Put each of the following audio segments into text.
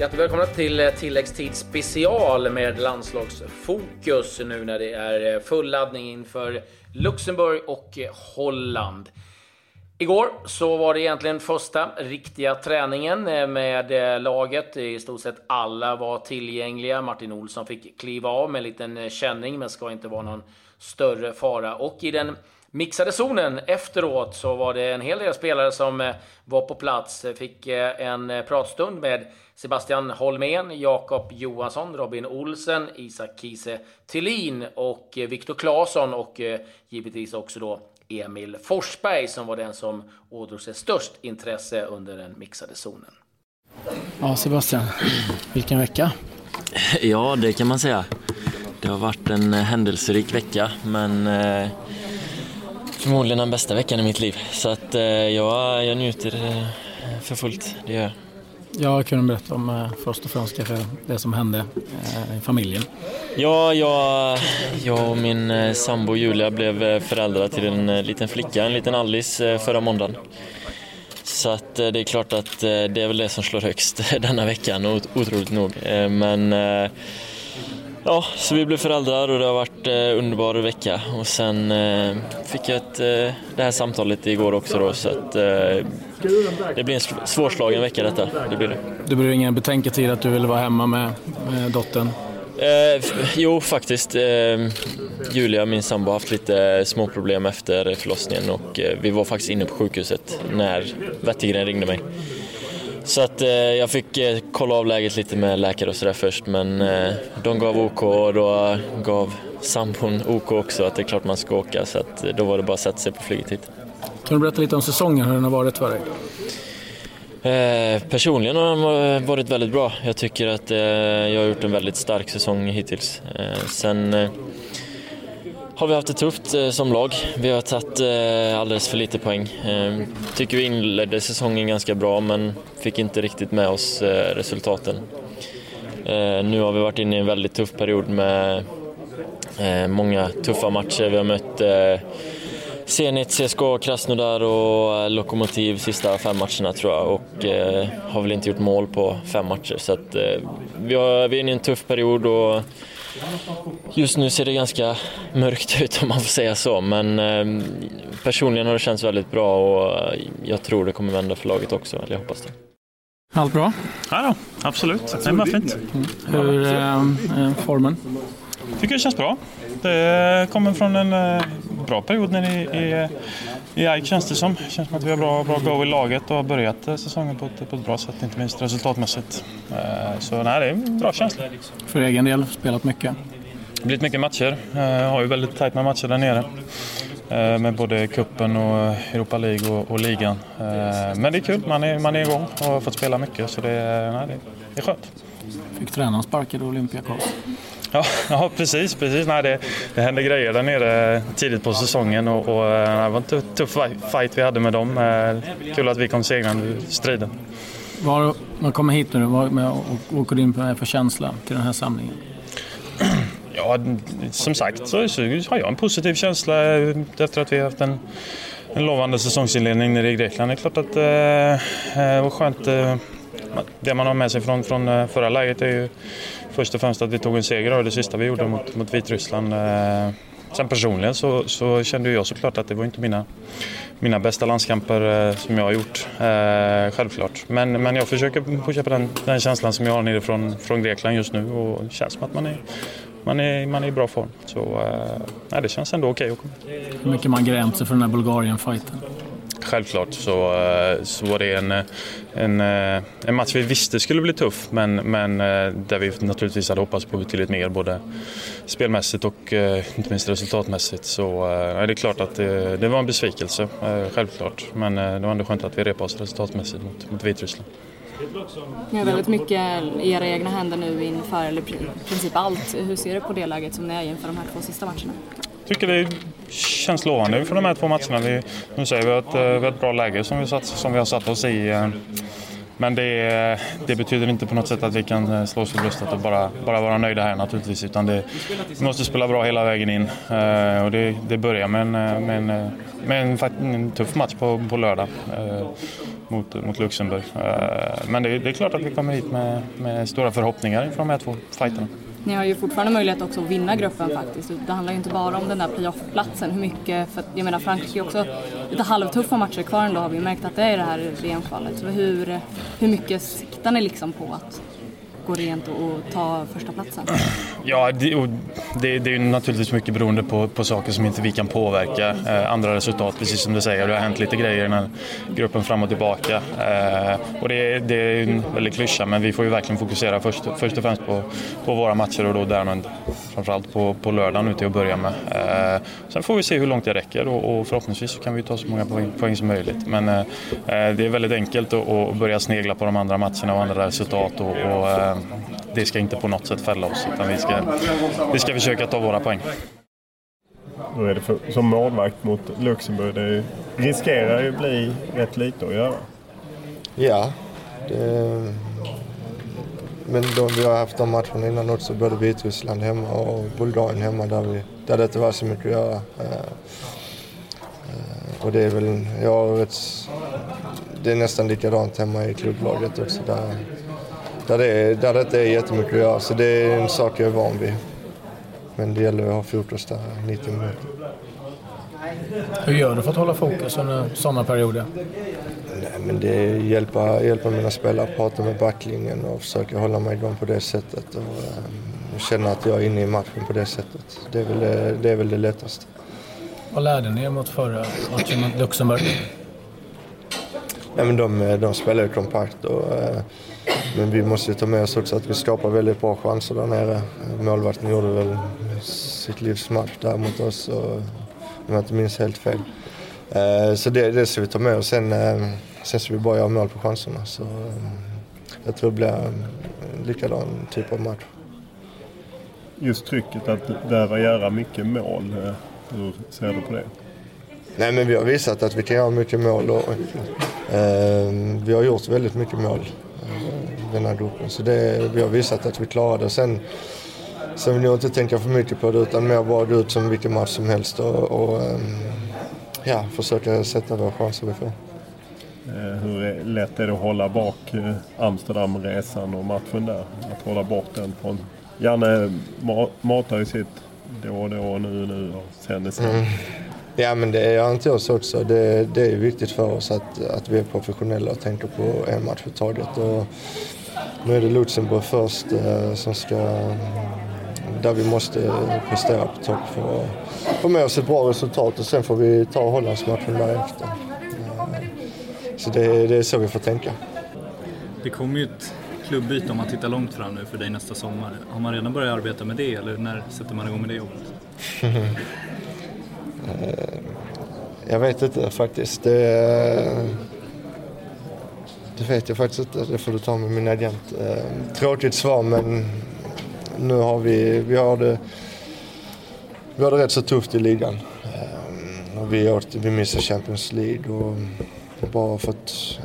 Hjärtligt välkomna till eh, tilläggstid special med landslagsfokus nu när det är eh, full laddning inför Luxemburg och eh, Holland. Igår så var det egentligen första riktiga träningen med laget. I stort sett alla var tillgängliga. Martin Olsson fick kliva av med en liten känning, men ska inte vara någon större fara. Och i den mixade zonen efteråt så var det en hel del spelare som var på plats. Fick en pratstund med Sebastian Holmén, Jakob Johansson, Robin Olsen, Isak Kiese Tillin och Viktor Claesson och givetvis också då Emil Forsberg som var den som ådrog sig störst intresse under den mixade zonen. Ja, Sebastian, vilken vecka. Ja, det kan man säga. Det har varit en händelserik vecka, men eh, förmodligen den bästa veckan i mitt liv. Så att eh, jag, jag njuter eh, för fullt, det gör jag. Jag kunde berätta om eh, först och främst kanske det som hände i familjen. Ja, jag, jag och min sambo Julia blev föräldrar till en liten flicka, en liten Alice, förra måndagen. Så att det är klart att det är väl det som slår högst denna veckan, otroligt nog. Men Ja, så vi blev föräldrar och det har varit en underbar vecka. Och sen fick jag ett, det här samtalet igår också då, så att det blir en svårslagen vecka detta. Det blir det. Det blir ingen betänketid att du vill vara hemma med, med dottern? Eh, jo, faktiskt. Eh, Julia, min sambo, har haft lite småproblem efter förlossningen och eh, vi var faktiskt inne på sjukhuset när Wettergren ringde mig. Så att eh, jag fick eh, kolla av läget lite med läkare och sådär först men eh, de gav OK och då gav sambon OK också att det är klart man ska åka så att då var det bara att sätta sig på flyget hit. Kan du berätta lite om säsongen, hur den har varit för dig? Eh, personligen har den varit väldigt bra. Jag tycker att eh, jag har gjort en väldigt stark säsong hittills. Eh, sen eh, har vi haft det tufft eh, som lag. Vi har tagit eh, alldeles för lite poäng. Ehm, tycker vi inledde säsongen ganska bra men fick inte riktigt med oss eh, resultaten. Ehm, nu har vi varit inne i en väldigt tuff period med många tuffa matcher. Vi har mött Zenit, CSKA, Krasnodar och Lokomotiv sista fem matcherna tror jag och eh, har väl inte gjort mål på fem matcher. Så att, eh, vi, har, vi är inne i en tuff period och just nu ser det ganska mörkt ut om man får säga så. Men eh, personligen har det känts väldigt bra och jag tror det kommer vända för laget också, eller jag hoppas det. Allt bra? Ja, då, absolut. Det är bara fint. Mm. Hur är eh, formen? Tycker det känns bra. Det kommer från en eh, bra period nere i, i, i AIK känns det som. Det känns som att vi har bra, bra go i laget och har börjat eh, säsongen på ett, på ett bra sätt, inte minst resultatmässigt. Eh, så nej, det är en bra känsla. För egen del, spelat mycket? Det har blivit mycket matcher. Jag har ju väldigt tajt med matcher där nere. Med både kuppen och Europa League och, och, ligan. Men det är kul, man är, man är igång och har fått spela mycket så det, nej, det är skönt. Fick tränaren sparkad Olympiakos? Ja, ja precis. precis. Nej, det, det hände grejer där nere tidigt på säsongen och, och eh, det var en tuff fight vi hade med dem. Eh, kul att vi kom segrande ur striden. Var, man kommer hit nu, vad åker du in på för känsla till den här samlingen? Ja, som sagt så, så har jag en positiv känsla efter att vi har haft en, en lovande säsongsinledning nere i Grekland. Det är klart att eh, det var skönt. Eh, det man har med sig från, från förra läget är ju först och främst att vi tog en seger av det sista vi gjorde mot, mot Vitryssland. Eh, sen personligen så, så kände jag såklart att det var inte mina, mina bästa landskamper eh, som jag har gjort, eh, självklart. Men, men jag försöker pusha på den, den känslan som jag har nere från, från Grekland just nu och det känns som att man är, man är, man är i bra form. Så eh, det känns ändå okej okay att komma. Hur mycket man grämt sig för den här Bulgarien-fighten? Självklart så, eh, så var det en, eh, en, eh, en match vi visste skulle bli tuff men, men där vi naturligtvis hade hoppats på betydligt mer både spelmässigt och inte minst resultatmässigt. Så är det är klart att det, det, var en besvikelse, självklart. Men det var ändå skönt att vi repade oss resultatmässigt mot, mot Vitryssland. Ni har väldigt mycket i era egna händer nu inför, eller i princip allt. Hur ser du på det läget som ni är inför de här två sista matcherna? Tycker det känns lovande för de här två matcherna. Vi, nu säger vi att eh, vi har ett bra läge som vi, satt, som vi har satt oss i. Eh, men det, det, betyder inte på något sätt att vi kan eh, slå oss för bröstet och bara, bara vara nöjda här naturligtvis. Utan det, vi måste spela bra hela vägen in. Och det, det börjar med en, med en, med en, en tuff match på, på lördag mot, mot Luxemburg. Men det, det, är klart att vi kommer hit med, med stora förhoppningar inför de här två fighterna. Ni har ju fortfarande möjlighet också att vinna gruppen faktiskt. Det handlar ju inte bara om den där playoff-platsen. Hur mycket, för jag menar Frankrike är också lite halvtuffa matcher kvar ändå har vi märkt att det är i det här VM-kvalet. Hur, hur mycket siktar ni liksom på att gå rent och ta första platsen? Ja, det, det, det är naturligtvis mycket beroende på, på saker som inte vi kan påverka. Eh, andra resultat, precis som du säger. Det har hänt lite grejer i den här gruppen fram och tillbaka. Eh, och det, det är en väldigt klyscha, men vi får ju verkligen fokusera först, först och främst på, på våra matcher och då därmed framförallt på, på lördagen nu till att börja med. Eh, sen får vi se hur långt det räcker och, och förhoppningsvis så kan vi ta så många poäng, poäng som möjligt. Men eh, eh det är väldigt enkelt att, att börja snegla på de andra matcherna och andra resultat och, och eh, det ska inte på något sätt fälla oss utan vi ska, vi ska försöka ta våra poäng. Hur är det för, som målvakt mot Luxemburg? Det riskerar ju bli rätt lite att göra. Ja, det, men då vi har haft de matcherna innan också, både Vitryssland hemma och Bulgarien hemma där, vi, där det inte var så mycket att göra. Eh, och det är väl, ja, vet, det är nästan likadant hemma i klubblaget också. Där, där, det, där det inte är jättemycket att göra. Så det är en sak jag är van vid. Men det gäller att ha fokus där 90 minuter. Hur gör du för att hålla fokus under sådana perioder? Nej, men det är hjälpa, hjälpa mina spelare att prata med backlinjen och försöka hålla mig igång på det sättet. Och, um, känna att jag är inne i matchen på det sättet. Det är väl det, det, är väl det lättaste. Vad lärde ni er mot förra matchen mot Luxemburg? Nej, men de, de spelar ju kompakt. Och, uh, men vi måste ta med oss också att vi skapar väldigt bra chanser där nere. Målvakten gjorde väl sitt livs match där mot oss, och, om jag inte minns helt fel. Uh, så det, det ska vi ta med oss. Sen, uh, sen ska vi bara göra mål på chanserna. Så, jag tror det blir en likadan typ av match. Just trycket att behöva göra mycket mål, hur ser du på det? Nej men vi har visat att vi kan göra mycket mål och eh, vi har gjort väldigt mycket mål eh, den här gruppen. Så det, vi har visat att vi klarar det. Sen, sen vill jag inte tänka för mycket på det utan mer bara gå ut som vilken match som helst och, och eh, ja, försöka sätta våra chanser vi får. Hur lätt är det att hålla bak Amsterdamresan och matchen där? Att hålla bort den från... Janne matar ju sitt då och då, nu nu och sen är sen. Mm. Ja men det gör inte oss också. Det, det är viktigt för oss att, att vi är professionella och tänker på en match i taget. Och nu är det Luxemburg först eh, som ska där vi måste prestera på topp för att få med oss ett bra resultat och sen får vi ta Hollandsmatchen därefter. Eh, så det, det är så vi får tänka. Det kommer ju ett klubbyte om man tittar långt fram nu för dig nästa sommar. Har man redan börjat arbeta med det eller när sätter man igång med det jobbet? Eh, jag vet inte faktiskt. Det, eh, det vet jag faktiskt inte. Det får du ta med min agent. Eh, tråkigt svar men nu har vi, vi har det, vi har det rätt så tufft i ligan. Och vi, har, vi missar Champions League och bara fått,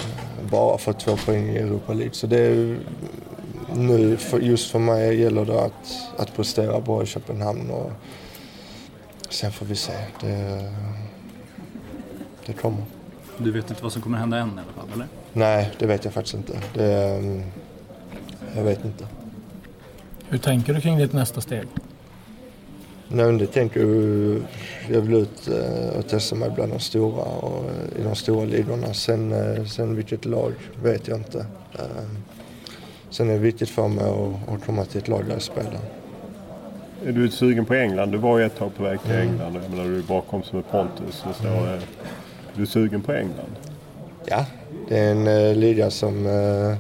bara fått två poäng i Europa League. Så det är, nu, just för mig gäller det att, att prestera bra i Köpenhamn. Och, Sen får vi se. Det, det kommer. Du vet inte vad som kommer hända än i alla fall, eller? Nej, det vet jag faktiskt inte. Det, jag vet inte. Hur tänker du kring ditt nästa steg? Nej, men det tänker jag. Jag vill ut eh, och testa mig bland de stora och i de stora ligorna. Sen, eh, sen vilket lag vet jag inte. Eh, sen är det viktigt för mig att komma till ett lag där jag spelar. Är du sugen på England? Du var ju ett tag på väg till mm. England. Jag menar, du bakom som med Pontus. Och så. Mm. Du är sugen på England? Ja, det är en uh, liga som, uh,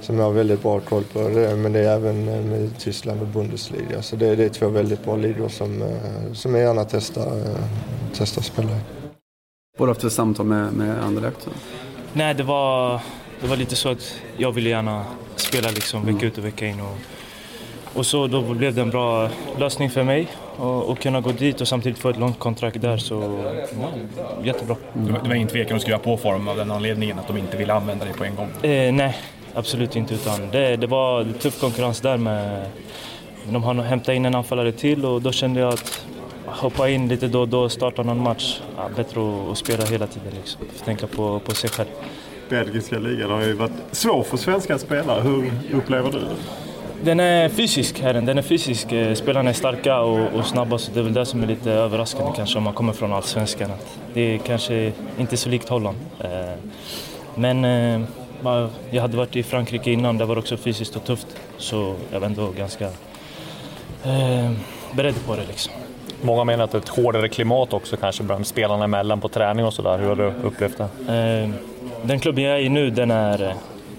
som jag har väldigt bra koll på. Men det är även uh, Tyskland och Bundesliga. Så det, det är två väldigt bra ligor som, uh, som jag gärna testar, uh, testar att spela i. Har du haft samtal med, med Anderlecht? Nej, det var, det var lite så att jag ville gärna spela liksom vecka ut och vecka in. Och och så då blev det en bra lösning för mig att kunna gå dit och samtidigt få ett långt kontrakt där. Så ja, jättebra. Det var, det var ingen tvekan att skriva på form av den anledningen att de inte ville använda dig på en gång? Eh, nej, absolut inte. Utan det, det var tuff konkurrens där med de har hämtat in en anfallare till och då kände jag att hoppa in lite då och då, starta någon match. Ja, bättre att, att spela hela tiden, liksom. tänka på, på sig själv. Belgiska ligan har ju varit svår för svenska spelare. Hur upplever du det? Den är fysisk, här. Den är fysisk. Eh, spelarna är starka och, och snabba, så det är väl det som är lite överraskande kanske om man kommer från allsvenskan. Det är kanske inte så likt Holland. Eh, men eh, jag hade varit i Frankrike innan, det var också fysiskt och tufft. Så jag var ändå ganska beredd på det. Liksom. Många menar att det är ett hårdare klimat också kanske bland spelarna emellan på träning och sådär. Hur har du upplevt det? Den klubben jag är i nu, den är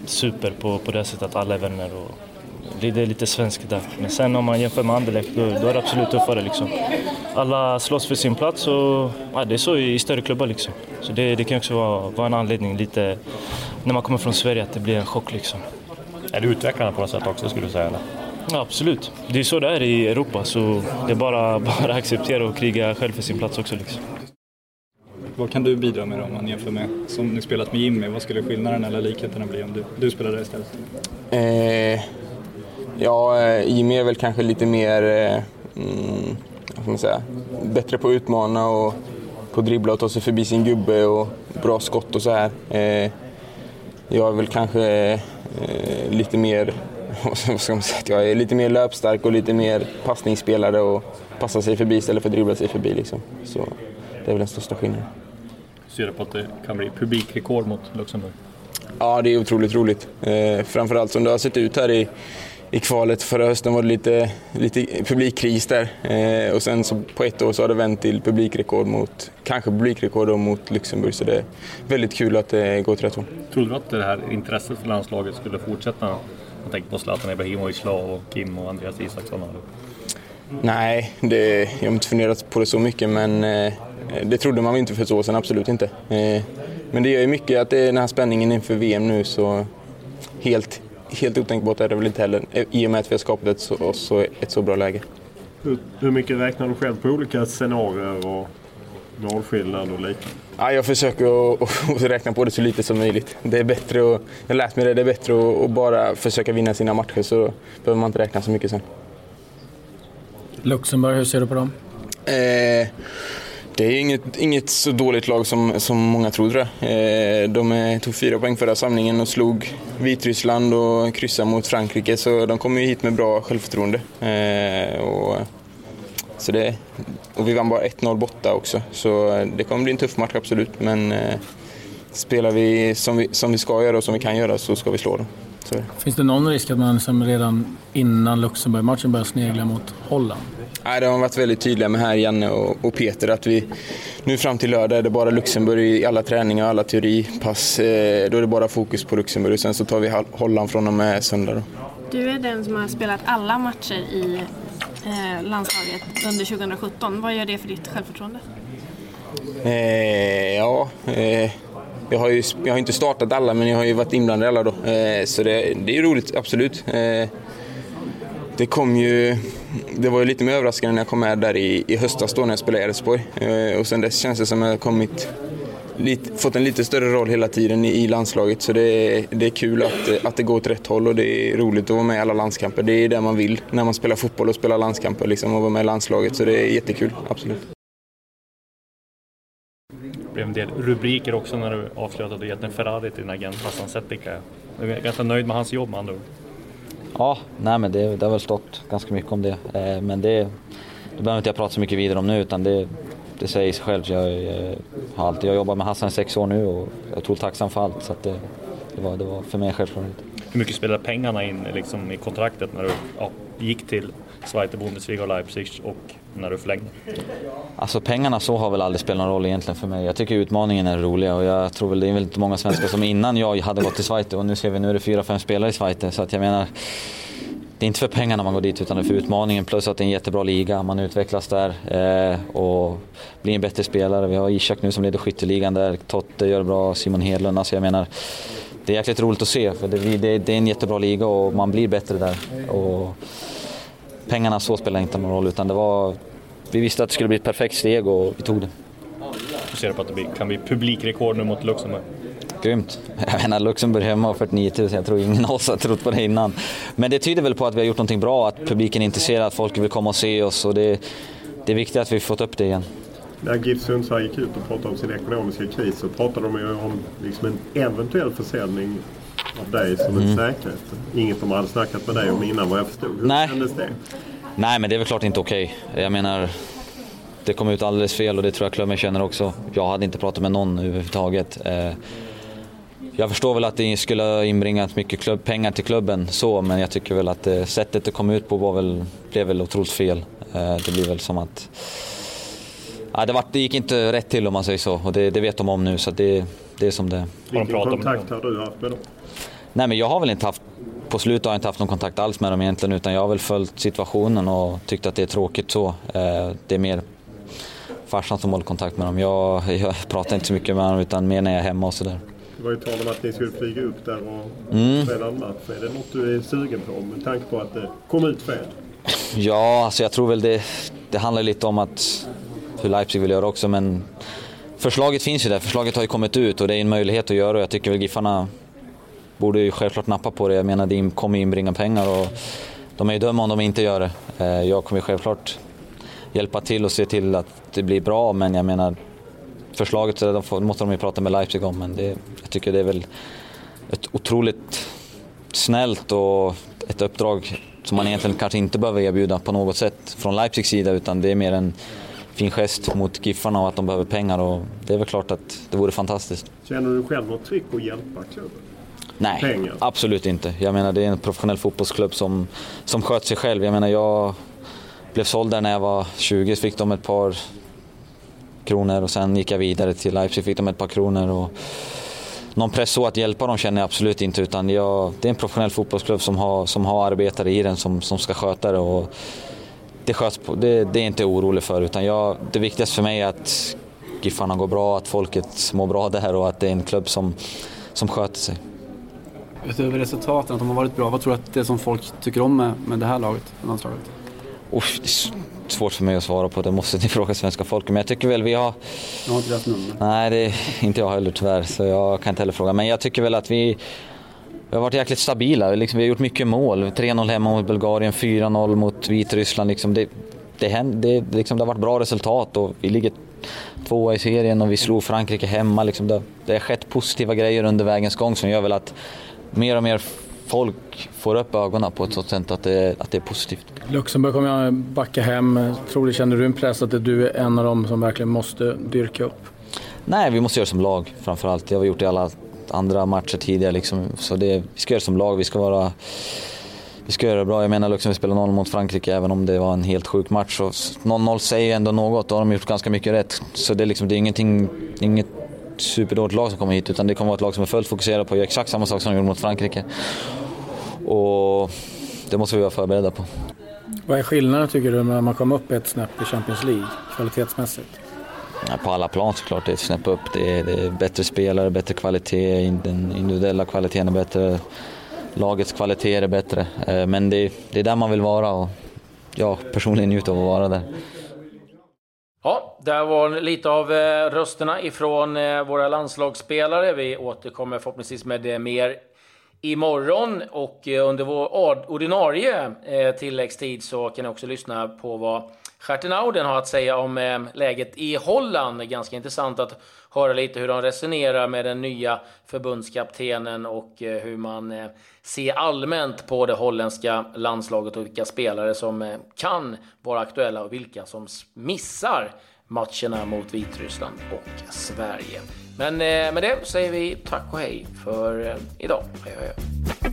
super på, på det sättet att alla är vänner. Och det är lite svenskt där. Men sen om man jämför med Anderlecht, då, då är det absolut tuffare. Liksom. Alla slåss för sin plats och ja, det är så i, större klubbar. Liksom. Så det, det kan också vara, vara en anledning lite, när man kommer från Sverige, att det blir en chock. Liksom. Är det utvecklande på något sätt också, skulle du säga? Eller? Ja, absolut. Det är så det är i Europa, så det är bara, bara att acceptera och kriga själv för sin plats också. Liksom. Vad kan du bidra med då, om man jämför med, som ni spelat med Jimmy, vad skulle skillnaden eller likheterna bli om du, du spelade istället? Eh, ja, eh, Jimmy är väl kanske lite mer, eh, mm, vad ska man säga, bättre på att utmana och på att dribbla och ta sig förbi sin gubbe och bra skott och så här. Eh, jag är väl kanske lite mer vad ska man säga, jag är lite mer löpstark och lite mer passningsspelare och passar sig förbi istället för att dribbla sig förbi. Liksom. Så det är väl den största skillnaden. Ser du på att det kan bli publikrekord mot Luxemburg? Ja, det är otroligt roligt. Eh, framförallt som det har sett ut här i, i kvalet. Förra hösten var det lite, lite publikkris där. Eh, och sen så på ett år så har det vänt till publikrekord mot, kanske publikrekord mot Luxemburg. Så det är väldigt kul att det går åt rätt håll. Trodde du att det här intresset för landslaget skulle fortsätta? Jag tänker på Zlatan Ibrahimovic, och Kim och Andreas Isaksson. Nej, det, jag har inte funderat på det så mycket men eh, det trodde man inte för ett år sedan, absolut inte. Eh, men det gör ju mycket att det är den här spänningen inför VM nu så helt, helt otänkbart är det väl inte heller i och med att vi har skapat ett så, så, ett så bra läge. Hur, hur mycket räknar du själv på olika scenarier och målskillnad och liknande? Ja, jag försöker att, att räkna på det så lite som möjligt. Det är bättre att, jag har lärt mig det, det är bättre att, att bara försöka vinna sina matcher så behöver man inte räkna så mycket sen. Luxemburg, hur ser du på dem? Eh, det är inget, inget så dåligt lag som, som många tror. tror eh, de eh, tog fyra poäng förra samlingen och slog Vitryssland och kryssade mot Frankrike så de kommer ju hit med bra självförtroende. Eh, och, så det, och vi vann bara 1-0 borta också så det kommer bli en tuff match absolut men eh, spelar vi som, vi som vi ska göra och som vi kan göra så ska vi slå dem. Finns det någon risk att man liksom redan innan Luxemburg-matchen börjar snegla mot Holland? Nej, det har varit väldigt tydliga med här, Janne och, och, Peter, att vi nu fram till lördag är det bara Luxemburg i alla träningar och alla teoripass. Eh, då är det bara fokus på Luxemburg och sen så tar vi Holland från och med söndag. Då. Du är den som har spelat alla matcher i eh, landslaget under 2017. Vad gör det för ditt självförtroende? Eh, ja, eh, jag har ju jag har inte startat alla, men jag har ju varit inblandad i alla då. Eh, så det, det är roligt, absolut. Eh, det kom ju... Det var ju lite mer överraskande när jag kom med där i, i höstas då när jag spelade i Elfsborg. Eh, och sen dess känns det som att jag har kommit, lite, fått en lite större roll hela tiden i, i landslaget. Så det, det är kul att, att det går åt rätt håll och det är roligt att vara med i alla landskamper. Det är det man vill när man spelar fotboll och spelar landskamper, liksom, att vara med i landslaget. Så det är jättekul, absolut blev en del rubriker också när du avslöjade att du gett en Ferrari till din agent Hassan Setika. Du är ganska nöjd med hans jobb med andra ord? Ja, nej men det, det har väl stått ganska mycket om det. Eh, men det, det behöver inte jag prata så mycket vidare om nu utan det, det säger sig självt. Jag, jag, har alltid, jag jobbat med Hassan i sex år nu och jag är otroligt tacksam för allt. Så det, det, var, det var för mig självklart. Hur mycket spelade pengarna in liksom, i kontraktet när du ja, gick till Zweite Bundesliga och Leipzig och när du förlängde? Alltså pengarna så har väl aldrig spelat någon roll egentligen för mig. Jag tycker utmaningen är rolig och jag tror väl det är väldigt många svenskar som innan jag hade gått till Zweite och nu ser vi nu är det fyra, fem spelare i Zweite så att jag menar det är inte för pengarna man går dit utan det är för utmaningen plus att det är en jättebra liga, man utvecklas där eh, och blir en bättre spelare. Vi har Ishak nu som leder skytteligan där, Totte gör det bra, Simon Hedlund. Alltså jag menar, det är jäkligt roligt att se för det, det, det är en jättebra liga och man blir bättre där. Och pengarna så spelar inte någon roll utan det var, vi visste att det skulle bli ett perfekt steg och vi tog det. Hur ser du på att det kan bli publikrekord nu mot Luxemburg? Grymt. Jag menar Luxemburg hemma och 49 000, jag tror ingen av oss har trott på det innan. Men det tyder väl på att vi har gjort någonting bra, att publiken är intresserad, att folk vill komma och se oss och det, det är viktigt att vi fått upp det igen. När GIF Sundsvall gick ut och pratade om sin ekonomiska kris så pratade de ju om liksom en eventuell försäljning av dig som en Mm. säkerhet. Inget de hade snackat med dig om innan vad jag förstod. Hur Nej. kändes det? Nej, men det är väl klart inte okej. Jag menar, det kom ut alldeles fel och det tror jag klubben känner också. Jag hade inte pratat med någon överhuvudtaget. Eh, Jag förstår väl att det skulle ha inbringat mycket klubb, pengar till klubben så, men jag tycker väl att eh, sättet det kom ut på var väl, blev väl otroligt fel. Eh, Det blir väl som att... Ja, det, var, det gick inte rätt till om man säger så och det, det vet de om nu så det, det är som det. Vilken kontakt har du haft med dem? Nej men jag har väl inte haft, på slutet har jag inte haft någon kontakt alls med dem egentligen utan jag har väl följt situationen och tyckt att det är tråkigt så. Eh, Det är mer farsan som håller kontakt med dem. Jag, jag pratar inte så mycket med dem utan mer när jag är hemma och sådär. Det var ju tal om att ni skulle flyga upp där och Mm. spela en match. Är det något du är sugen på med tanke på att det kom ut fel? Ja, alltså jag tror väl det, det handlar lite om att hur Leipzig vill göra också men förslaget finns ju där. Förslaget har ju kommit ut och det är en möjlighet att göra och jag tycker väl Giffarna borde ju självklart nappa på det. Jag menar det kommer inbringa pengar och de är ju dumma om de inte gör det. Eh, jag kommer ju självklart hjälpa till och se till att det blir bra men jag menar förslaget så de måste de ju prata med Leipzig om men det, jag tycker det är väl ett otroligt snällt och ett uppdrag som man egentligen kanske inte behöver erbjuda på något sätt från Leipzigs sida utan det är mer en fin gest mot Giffarna och att de behöver pengar och det är väl klart att det vore fantastiskt. Känner du själv något tryck att hjälpa klubben? Nej, Pengar. absolut inte. Jag menar det är en professionell fotbollsklubb som, som sköter sig själv. Jag menar jag blev såld där när jag var 20 så fick de ett par kronor och sen gick jag vidare till Leipzig fick de ett par kronor. Och någon press så att hjälpa dem känner jag absolut inte utan jag, det är en professionell fotbollsklubb som har, som har arbetare i den som, som ska sköta det. Och det, sköts på, det, det är jag inte orolig för utan jag, det viktigaste för mig är att Giffarna går bra, att folket mår bra där och att det är en klubb som, som sköter sig. Utöver resultaten, att de har varit bra, vad tror du att det är som folk tycker om med, med det här laget, landslaget? Uff, det är s- svårt för mig att svara på, det måste ni fråga svenska folket. Men jag tycker väl vi har... Jag har inte deras nummer. Nej, det är inte jag heller tyvärr, så jag kan inte heller fråga. Men jag tycker väl att vi, vi har varit jäkligt stabila. Liksom, vi har gjort mycket mål. 3-0 hemma mot Bulgarien, 4-0 mot Vitryssland. Liksom, det, det, händer, det, liksom, det har varit bra resultat och vi ligger tvåa i serien och vi slog Frankrike hemma. Liksom, det, det har skett positiva grejer under vägens gång som gör väl att mer och mer folk får upp ögonen på ett sådant sätt att det, att det är positivt. Luxemburg kommer jag backa hem. Tror du, känner du en press att du är en av dem som verkligen måste dyrka upp? Nej, vi måste göra som lag framförallt. Det har vi gjort i alla andra matcher tidigare. Liksom. Så det, vi ska göra det som lag. Vi ska vara... Vi ska göra det bra. Jag menar Luxemburg spelade 0 mot Frankrike även om det var en helt sjuk match. 0-0 säger ändå något. Då har de gjort ganska mycket rätt. Så det är, liksom, det är ingenting, inget superdåligt lag som kommer hit utan det kommer vara ett lag som är fullt fokuserat på att göra exakt samma sak som de gjorde mot Frankrike. Och det måste vi vara förberedda på. Vad är skillnaden tycker du när man kom upp ett snäpp i Champions League kvalitetsmässigt? På alla plan såklart, det är ett snäpp upp. Det är, det är bättre spelare, bättre kvalitet, den individuella kvaliteten är bättre, lagets kvalitet är bättre. Eh, men det, det är där man vill vara och jag personligen njuter av att vara där. Ja, där var lite av eh, rösterna ifrån eh, våra landslagsspelare. Vi återkommer förhoppningsvis med mer imorgon och eh, under vår ordinarie eh, tilläggstid så kan ni också lyssna på vad Stjärtenauden har att säga om eh, läget i Holland. Det är ganska intressant att höra lite hur de resonerar med den nya förbundskaptenen och hur man ser allmänt på det holländska landslaget och vilka spelare som kan vara aktuella och vilka som missar matcherna mot Vitryssland och Sverige. Men eh, med det säger vi tack och hej för eh, idag. Hej, hej, hej.